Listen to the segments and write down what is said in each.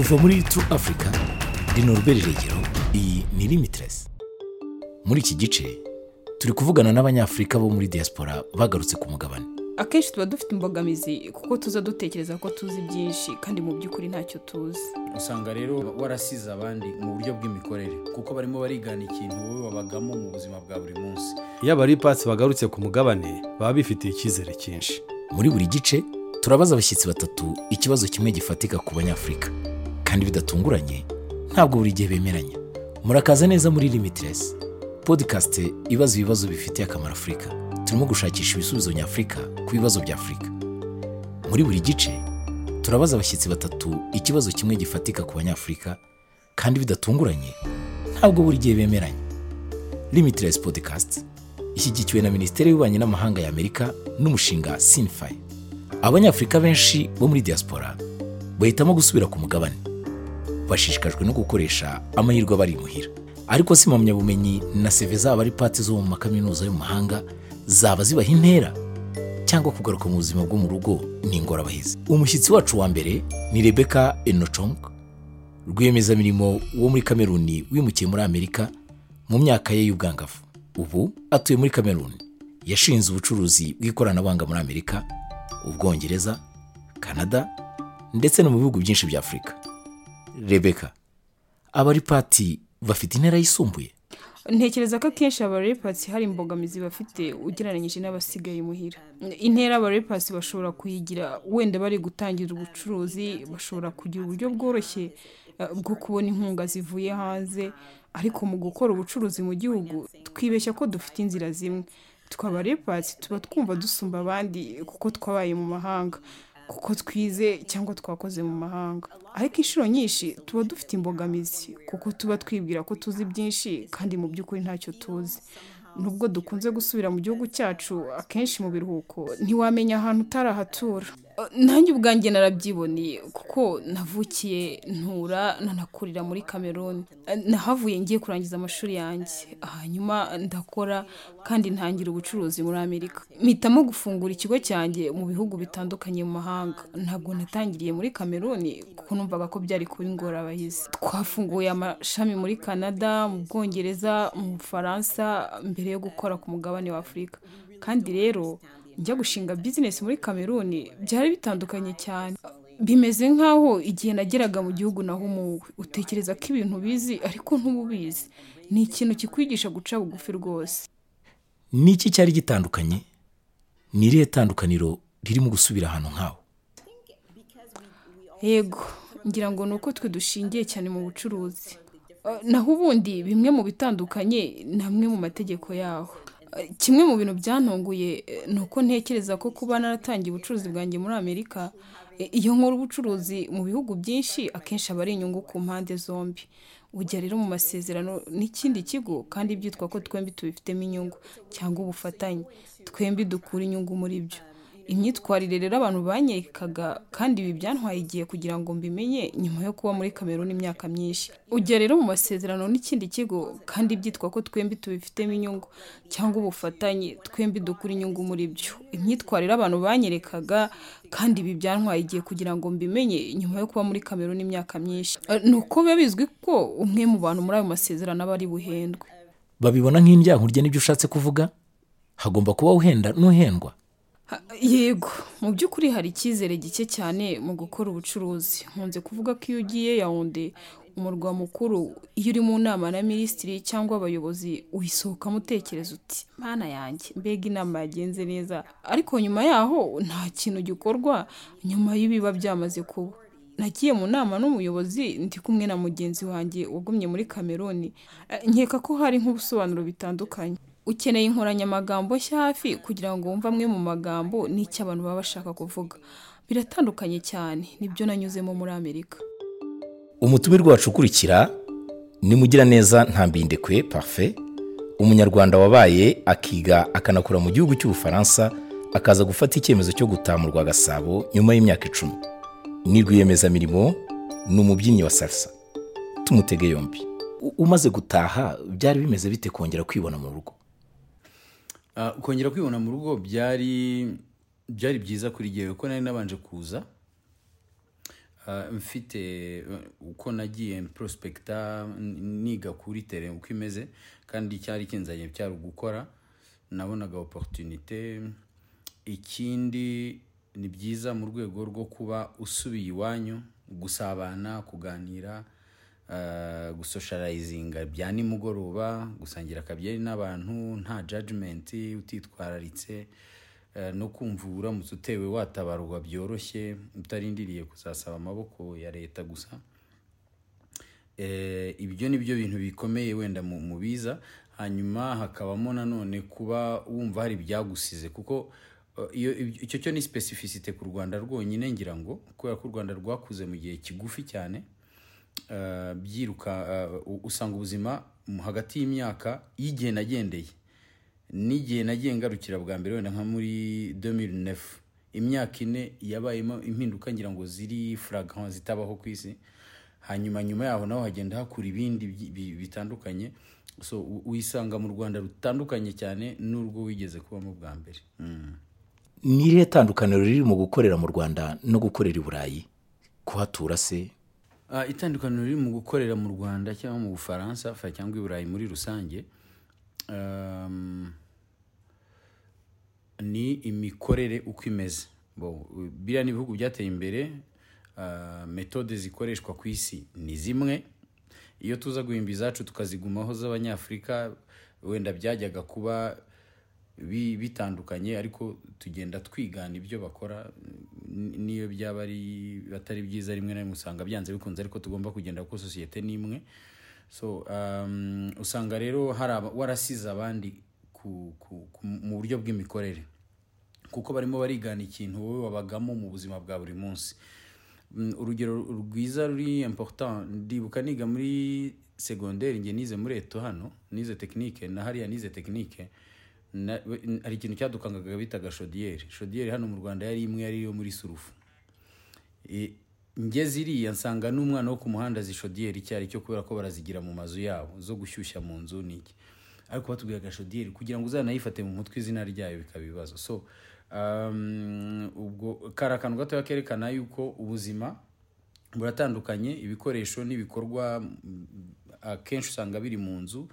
kuva muri True Africa ndi Norbert Regero iyi ni Limitless. Muri iki gice turi kuvugana n'abanyafurika bo muri diaspora bagarutse ku mugabane. Akenshi tuba dufite imbogamizi kuko tuza dutekereza ko tuzi byinshi kandi mu by'ukuri ntacyo tuzi. Usanga rero warasize abandi mu buryo bw'imikorere kuko barimo barigana ikintu wowe wabagamo mu buzima bwa buri munsi. Iyo abaripatsi bagarutse ku mugabane baba bifitiye icyizere cyinshi. Muri buri gice turabaza abashyitsi batatu ikibazo kimwe gifatika ku banyafurika kandi bidatunguranye. Ntabwo buri gihe bemeranya. Murakaza neza muri Limitless podcast ibaza ibibazo bifitiye akamaro afurika turimo gushakisha ibisubizo nyafurika ku bibazo bya afurika muri buri gice turabaza abashyitsi batatu ikibazo kimwe gifatika ku banyafurika kandi bidatunguranye ntabwo buri gihe bemeranya. Limitless podcast ishyigikiwe na minisiteri y'ububanyi n'amahanga y'amerika n'umushinga sinify abanyafurika benshi bo muri diaspora bahitamo gusubira ku mugabane. Bashishikajwe no gukoresha amahirwe abari imuhira. Ariko si impamyabumenyi na seve zabo ari pati zo mu makaminuza yo mu mahanga zaba zibaha intera cyangwa kugaruka mu buzima bwo mu rugo ni ingorabahizi. Umushyitsi wacu wa mbere ni rebeka enochong rwiyemezamirimo wo muri kameruni wimukiye muri amerika mu myaka ye y'ubwangavu. Ubu atuye muri kameruni yashinze ubucuruzi bw'ikoranabuhanga muri amerika ubwongereza canada ndetse no mu bihugu byinshi bya afurika rebeka abari pati bafite intera yisumbuye? Ntekereza ko akenshi abarepasi hari imbogamizi bafite ugereranyije n'abasigaye imuhira intera abarepasi bashobora kuyigira wenda bari gutangira ubucuruzi bashobora kugira uburyo bworoshye eh, bwo kubona inkunga zivuye hanze. Ariko mu gukora ubucuruzi mu gihugu twibeshya ko dufite inzira zimwe. Twaba repasi tuba twumva dusumba abandi kuko twabaye mu mahanga. Kuko twize cyangwa twakoze mu mahanga. Ariko inshuro nyinshi tuba dufite imbogamizi kuko tuba twibwira ko tuzi byinshi kandi mu by'ukuri ntacyo tuzi. Nubwo dukunze gusubira mu gihugu cyacu akenshi mu biruhuko ntiwamenya ahantu utarahatura. Nanjye ubwanjye narabyiboneye kuko navukiye ntura nanakurira muri cameroon. Nahavuye ngiye kurangiza amashuri yanjye. Hanyuma ndakora kandi ntangira ubucuruzi muri amerika. Mpitamo gufungura ikigo cyanjye mu bihugu bitandukanye mu mahanga. Ntabwo natangiriye muri cameroon kuko numvaga ko byari kuba ingorabahizi. Twafunguye amashami muri canada mu bwongereza mu bufaransa mbere yo gukora ku mugabane wa afurika. Kandi rero njya gushinga bizinesi muri kameruni byari bitandukanye cyane. Bimeze nk'aho igihe nageraga mu gihugu naho umuwe utekereza ko ibintu ubizi ariko ntububizi ni ikintu kikwigisha guca bugufi rwose. Ni iki cyari gitandukanye? Ni irihe tandukaniro riri mu gusubira ahantu nk'aho? Yego ngira ngo ni uko twe dushingiye cyane mu bucuruzi. Naho ubundi bimwe mu bitandukanye ni amwe mu mategeko yaho. Kimwe mu bintu byantunguye eh, ni uko ntekereza ko kuba naratangiye ubucuruzi bwanjye muri amerika eh, iyo nkora ubucuruzi mu bihugu byinshi akenshi aba ari inyungu ku mpande zombi. Ujya rero mu masezerano n'ikindi kigo kandi byitwa ko twembi tubifitemo inyungu cyangwa ubufatanye. Twembi dukura inyungu muri byo. Imyitwarire rero abantu banyerekaga kandi ibi byantwaye igihe kugira ngo mbimenye nyuma yo kuba muri kameruni imyaka myinshi. Ujya rero mu masezerano n'ikindi kigo kandi byitwa ko twembi tubifitemo inyungu cyangwa ubufatanye twembi dukura inyungu muri byo. Imyitwarire abantu banyerekaga kandi ibi byantwaye igihe kugira ngo mbimenye nyuma yo kuba muri kameruni imyaka myinshi. Eh, ni uko biba bizwi ko umwe mu bantu muri ayo masezerano aba ari buhendwe. Babibona nk'indyankurye n'ibyo ushatse kuvuga? Hagomba kuba uhenda n'uhendwa. Yego. Mu by'ukuri hari icyizere gike cyane mu gukora ubucuruzi. Nkunze kuvuga ko iyo ugiye yawunde umurwa mukuru. Iyo uri mu nama na minisitiri cyangwa abayobozi uyisohokamo utekereza uti mana yanjye mbega inama yagenze neza. Ariko nyuma yaho nta kintu gikorwa. Nyuma y'ibiba byamaze kuba. Nagiye mu nama n'umuyobozi ndi kumwe na mugenzi wanjye wagumye muri kameruni Eh, nkeka ko hari nk'ubusobanuro bitandukanye. Ukeneye inkoranyamagambo nshya hafi kugira ngo wumve amwe mu magambo n'icyo abantu baba bashaka kuvuga. Biratandukanye cyane ni byo nanyuzemo muri amerika. Umutumirwa wacu ukurikira ni mugiraneza ntambindekwe parfe umunyarwanda wabaye akiga akanakora mu gihugu cy'ubufaransa akaza gufata icyemezo cyo gutamurwa gasabo nyuma y'imyaka icumi. Ni rwiyemezamirimo ni umubyinnyi wa salsa. Tumutege yombi. Umaze gutaha byari bimeze bite kongera kwibona mu rugo? Kongera kwibona mu rugo byari byari byiza kuri jyewe kuko nari nabanje kuza. Ah, mfite uko nagiye prospecta niga kuri tere uko imeze kandi cyari kinzanye cyari ugukora. Nabonaga opportunité. Ikindi ni byiza mu rwego rwo kuba usubiye iwanyu gusabana kuganira ah, gusosharayizinga bya nimugoroba gusangira akabyeri n'abantu nta judgment utitwararitse eh, no kumva uramutse utewe watabarwa byoroshye utarindiriye kuzasaba amaboko ya leta gusa. Eh, ibyo ni byo bintu bikomeye wenda mu biza hanyuma hakabamo nanone kuba wumva hari ibyagusize kuko eh, icyo cyo ni specificity ku rwanda rwonyine ngira ngo kubera ko u rwanda rwakuze mu gihe kigufi cyane eh, byiruka eh, usanga ubuzima hagati y'imyaka y'igihe nagendeye. N'igihe nagiye ngarukira bwa mbere wenda nka muri 2009 imyaka ine yabayemo impinduka ngira ngo ziri flagrant zitabaho ku isi. Hanyuma nyuma yaho naho hagenda hakura ibindi bitandukanye. So wisanga mu rwanda rutandukanye cyane n'urwo wigeze kubamo bwa mbere. Mm. ni irihe tandukaniro riri mu gukorera mu rwanda no gukorera i burayi? Kuhatura se itandukaniro riri mu gukorera mu rwanda cyangwa mu bufaransa fa- cyangwa i burayi muri rusange um, ni imikorere uko imeze. Biriya ni ibihugu byateye imbere ah, metode zikoreshwa ku isi ni zimwe. Iyo tuza guhimba izacu tukazigumaho z'abanyafurika wenda byajyaga kuba bitandukanye ariko tugenda twigana ibyo bakora niyo byaba ari atari byiza rimwe na rimwe usanga byanze bikunze ariko tugomba kugenda kuko sosiyete ni imwe so um, usanga rero warasize abandi mu buryo bw'imikorere. Kuko barimo barigana ikintu wowe wabagamo mu buzima bwa buri munsi. Mm, urugero rwiza ruri important ndibuka niga muri segonderi nize muri eto hano nize tekinike na hariya nize tekinike hari ikintu cyadukangaga bitaga shodiyeri shodiyeri hano mu rwanda yari imwe yari iyo muri surufu. Ngeze iriya nsanga n'umwana wo ku muhanda azi shodiyeri icyo kubera ko barazigira mu mazu yabo. Zo gushyushya mu nzu n'iki ariko batubwiraga shodiyeri kugira ngo uzanayifate mu mutwe izina ryayo bikaba ibibazo. So um, ubwo kari akantu gatoya kerekana yuko ubuzima buratandukanye ibikoresho n'ibikorwa mm, akenshi usanga biri mu nzu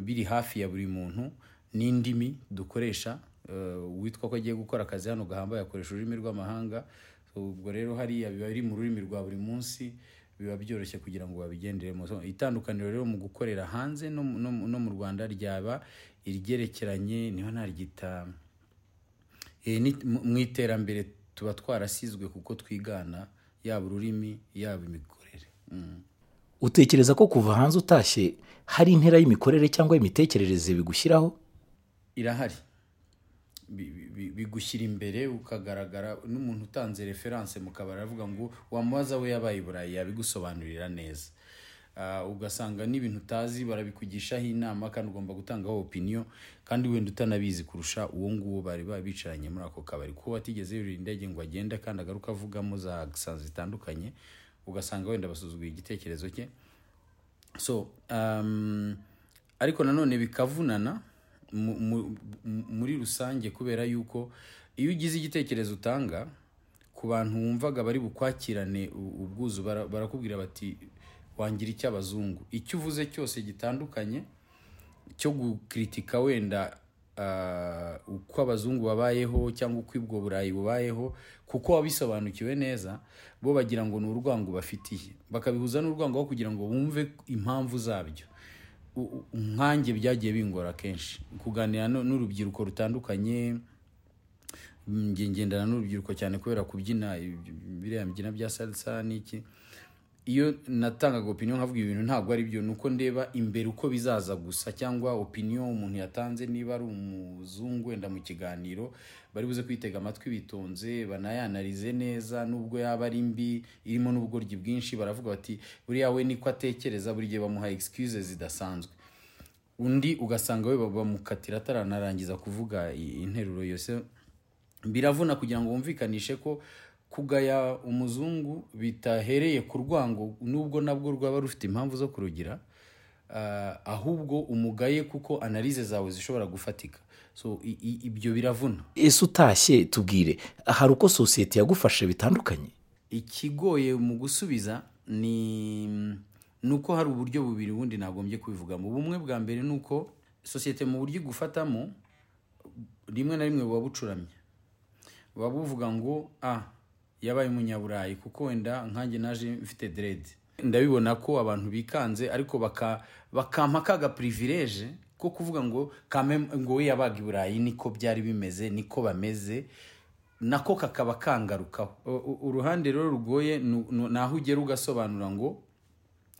biri hafi ya buri muntu. N'indimi dukoresha eh, uwitwa ko agiye gukora akazi hano gahambaye akoresha ururimi rw'amahanga. Ubwo rero hariya biba biri mu rurimi rwa buri munsi biba byoroshye kugira ngo babigenderemo. Itandukaniro rero mu gukorera hanze no, mu- rwanda ryaba iryerekeranye ni ho naryita Eh, mu iterambere tuba twarasizwe kuko twigana yaba ururimi yaba imikorere. Mm. utekereza ko kuva hanze utashye hari intera y'imikorere cyangwa imitekerereze bigushyiraho? Irahari. Bi- bi- bi- bigushyira imbere ukagaragara n'umuntu utanze referanse mu kabari aravuga ngo wamubaza we yabaye i burayi yabigusobanurira neza. Ah, ugasanga n'ibintu utazi barabikugishaho inama kandi ugomba gutangaho opinion kandi wenda utanabizi kurusha uwo nguwo bari baba bicaranye muri ako kabari. Kuko watigeze yurira indege ngo agende kandi agaruka avugamo za accent zitandukanye ugasanga wenda basuzuguye igitekerezo cye. So um, ariko nanone bikavunana muri rusange kubera yuko iyo ugize igitekerezo utanga ku bantu wumvaga bari bukwakirane ubwuzu bara- barakubwira bati wangira icy'abazungu icyo uvuze cyose gitandukanye cyo gukritika wenda uko abazungu babayeho cyangwa uko ubwo burayi bubayeho kuko wabisobanukiwe neza bo bagira ngo ni urwango bafitiye. Bakabihuza n'urwango aho kugira ngo bumve impamvu zabyo. Nkanjye byagiye bingora kenshi. Kuganira n'urubyiruko rutandukanye ngendana n'urubyiruko cyane kubera kubyina biriya mbyina bya salsa n'iki. Iyo natangaga opinion nkavuga ibintu ntabwo ari byo nuko ndeba imbere uko bizaza gusa cyangwa opinion umuntu yatanze niba ari umuzungu wenda mu kiganiro bari buze kwitega amatwi bitonze banayanarize neza nubwo yaba ari mbi irimo n'ubugoryi bwinshi baravuga bati buriya we niko atekereza buri gihe bamuha excuse zidasanzwe. Undi ugasanga we bamukatira ataranarangiza kuvuga interuro yose biravuna kugira ngo wumvikanishe ko kugaya umuzungu bitahereye ku rwango nubwo nabwo rwaba rufite impamvu zo kurugira ah, ahubwo umugaye kuko analize zawe zishobora gufatika. So ibyo biravuna. Ese utashye tubwire hari uko sosiyete yagufashe bitandukanye? Ikigoye mu gusubiza ni uko hari uburyo bubiri ubundi nagombye kubivugamo bumwe bwa mbere ni uko sosiyete mu buryo igufatamo rimwe na rimwe buba bucuramye buba buvuga ngo ah yabaye umunyaburayi kuko wenda nkanjye naje mfite derede ndabibona ko abantu bikanze ariko baka bakampa kaga pirivireje ko kuvuga ngo kame ngo we yabaga i burayi niko byari bimeze niko bameze nako kakaba kangarukaho uruhande rero rugoye ni ni- ni aho ugera ugasobanura ngo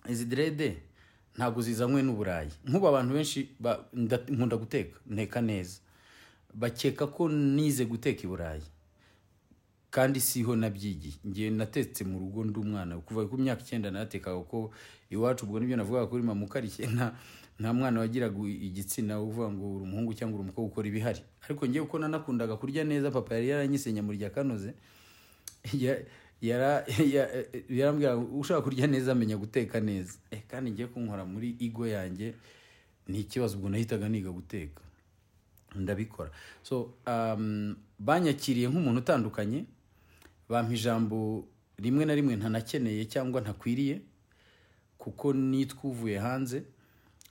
izi derede ntabwo zizanywe n'uburayi. Nk'ubu abantu benshi nkunda guteka nteka neza. Bakeka ko nize guteka i burayi kandi siho nabyigiye ngiye natetse mu rugo ndi umwana. Kuva ku myaka icyenda natekaga ko iwacu ubwo ni byo navugaga kuri mama ukarishye nta mwana wagiraga igitsina uvuga ngo uri umuhungu cyangwa uri umukobwa ukora ibihari. Ariko ngewe uko nanakundaga kurya neza papa yari yaranyise nyamurya kanoze ya- yara- ya- yarambwira ushaka kurya neza amenya guteka neza. Eh, kandi ngiye kunkora muri igo yanjye ni ikibazo ubwo nahitaga niga guteka. Ndabikora. So banyakiriye nk'umuntu utandukanye bampa ijambo rimwe na rimwe ntanakeneye cyangwa ntakwiriye kuko nitwa uvuye hanze.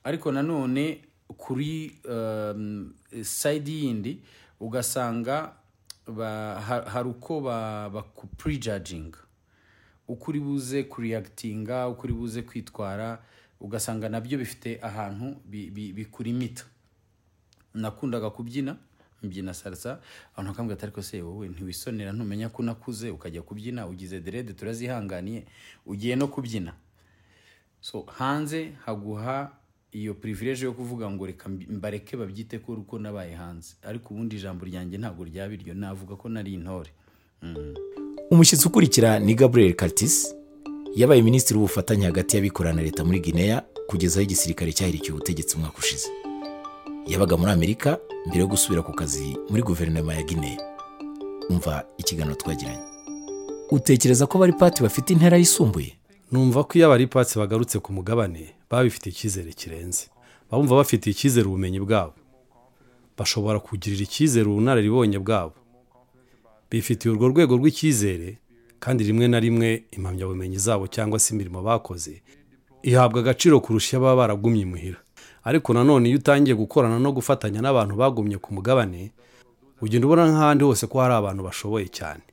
Ariko nanone kuri um, sayidi yindi ugasanga hari uko bakupurejajinga uko uri buze kuriyagitinga uko uri buze kwitwara ugasanga na byo bifite ahantu bi- bi- bikurimita nakundaga kubyina. Mbyina salsa abantu bakambwira ati ariko se wowe ntiwisonera ntumenya ko unakuze ukajya kubyina ugize derede turazihanganiye ugiye no kubyina. So hanze haguha iyo privilege yo kuvuga ngo reka mbareke babyite ko uko nabaye hanze. Ariko ubundi ijambo ryanjye ntabwo ryaba iryo navuga ko nari intore. Umushyitsi ukurikira ni gabriel Curtis yabaye minisitiri w'ubufatanye hagati y'abikorera na leta muri guinea kugeza aho igisirikare cyahirikiye ubutegetsi umwaka ushize. Yabaga muri amerika mbere yo gusubira ku kazi muri guverinoma ya guinea. Umva ikiganiro twagiranye. Utekereza ko bari pati bafite intera yisumbuye? Numva ko iyo abari patsi bagarutse ku mugabane baba bifitiye icyizere kirenze. Bumva bafitiye icyizere ubumenyi bwabo. Bashobora kugirira icyizere ubunararibonye bwabo. Bifitiye urwo rwego rw'icyizere kandi rimwe na rimwe impamyabumenyi zabo cyangwa se imirimo bakoze ihabwa agaciro kurusha iyo baba baragumye imuhira. Ariko nanone iyo utangiye gukorana no gufatanya n'abantu bagumye ku mugabane ugenda ubona nk'ahandi hose ko hari abantu bashoboye cyane.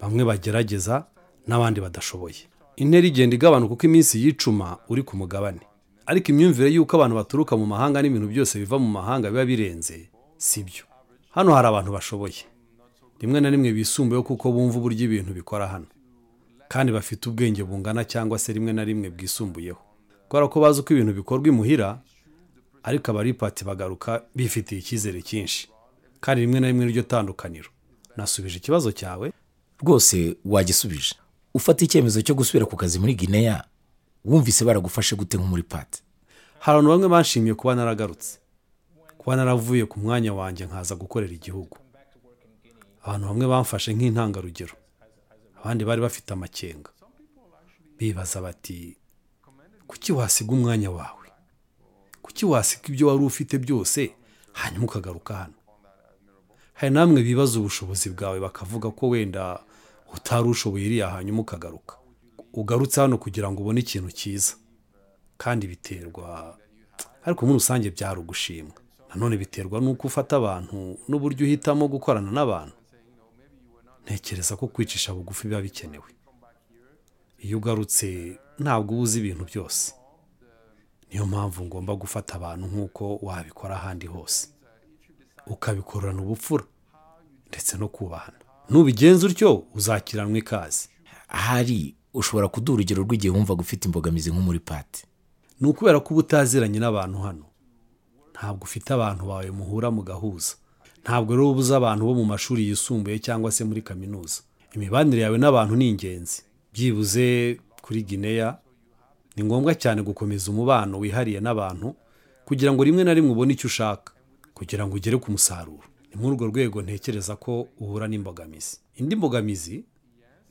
Bamwe bagerageza n'abandi badashoboye. Intera igenda igabanuka uko iminsi yicuma uri ku mugabane. Ariko imyumvire y'uko abantu baturuka mu mahanga n'ibintu byose biva mu mahanga biba birenze si byo. Hano hari abantu bashoboye. Rimwe na rimwe bisumbuyeho kuko bumva uburyo ibintu bikora hano. Kandi bafite ubwenge bungana cyangwa se rimwe na rimwe bwisumbuyeho. Kubera ko bazi uko ibintu bikorwa imuhira ariko abaripati bagaruka bifitiye icyizere cyinshi. Kandi rimwe na rimwe n'iryo tandukaniro. Nasubije ikibazo cyawe. Rwose wagisubije. Ufata icyemezo cyo gusubira ku kazi muri guinea wumvise baragufashe gute nko muri pati hari abantu bamwe banshimiye kuba naragarutse. Kuba naravuye ku mwanya wanjye nkaza gukorera igihugu. Abantu bamwe bamfashe nk'intangarugero. Abandi bari bafite amakenga. Bibaza bati kuki wasiga umwanya wawe? Kuki wasiga ibyo wari ufite byose? Hanyuma ukagaruka hano. Hari namwe bibaza ubushobozi bwawe bakavuga ko wenda utari ushoboye iriya hanyuma ukagaruka. Ugarutse hano kugira ngo ubone ikintu cyiza. Kandi biterwa ariko muri rusange byari ugushimwa. Nanone biterwa n'uko ufata abantu n'uburyo uhitamo gukorana n'abantu. Ntekereza ko kwicisha bugufi biba bikenewe. Iyo ugarutse ntabwo uba uzi ibintu byose. Niyo mpamvu ngomba gufata abantu nk'uko wabikora ahandi hose. Ukabikorana ubupfura ndetse no kubahana. Nubigenza utyo uzakiranwa ikaze. Ahari ushobora kuduha urugero rw'igihe wumva ufite imbogamizi nko muri pati ni ukubera ko uba utaziranye n'abantu hano ntabwo ufite abantu bawe muhura mugahuza. Ntabwo rero uba uzi abantu bo mu mashuri yisumbuye cyangwa se muri kaminuza. Imibanire yawe n'abantu ni ingenzi. Byibuze kuri gineya ni ngombwa cyane gukomeza umubano wihariye n'abantu kugira ngo rimwe na rimwe ubone icyo ushaka kugira ngo ugere ku musaruro. Ni muri urwo rwego ntekereza ko uhura n'imbogamizi. Indi mbogamizi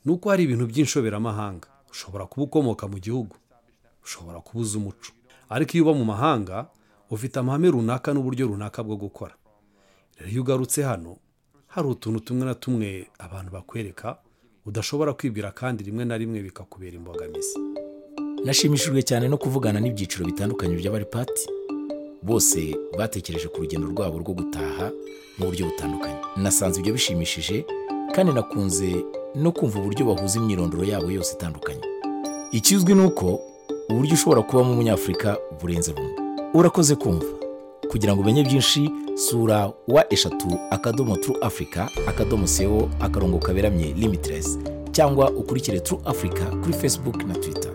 ni uko hari ibintu by'inshoberamahanga. Ushobora kuba ukomoka mu gihugu ushobora kuba uzi umuco. Ariko iyo uba mu mahanga ufite amahame runaka n'uburyo runaka bwo gukora. Rero iyo ugarutse hano hari utuntu tumwe na tumwe abantu bakwereka udashobora kwibwira kandi rimwe na rimwe bikakubera imbogamizi. Nashimishijwe cyane no kuvugana n'ibyiciro bitandukanye by'abaripati bose batekereje ku rugendo rwabo rwo gutaha mu buryo butandukanye. Nasanze ibyo bishimishije kandi nakunze no kumva uburyo bahuza imyirondoro yabo yose itandukanye. Ikizwi ni uko uburyo ushobora kubamo umunyafurika burenze bumwe. Urakoze kumva. Kugira ngo umenye byinshi sura wa eshatu akadomo turu afurika akadomo sewo akarongo kaberamye limitiresi cyangwa ukurikire turu afurika kuri facebook na twitter.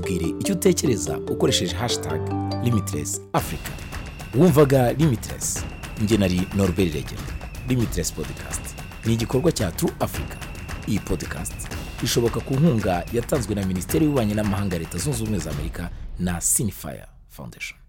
Tubwire icyo utekereza ukoresheje hashtag limitless africa. Wumvaga limitless? Njye nari norbert regera limitless podcast ni igikorwa cya true africa. Iyi podcast ishoboka ku nkunga yatanzwe na minisiteri y'ububanyi n'amahanga ya leta zunze ubumwe za amerika na sinifire foundation.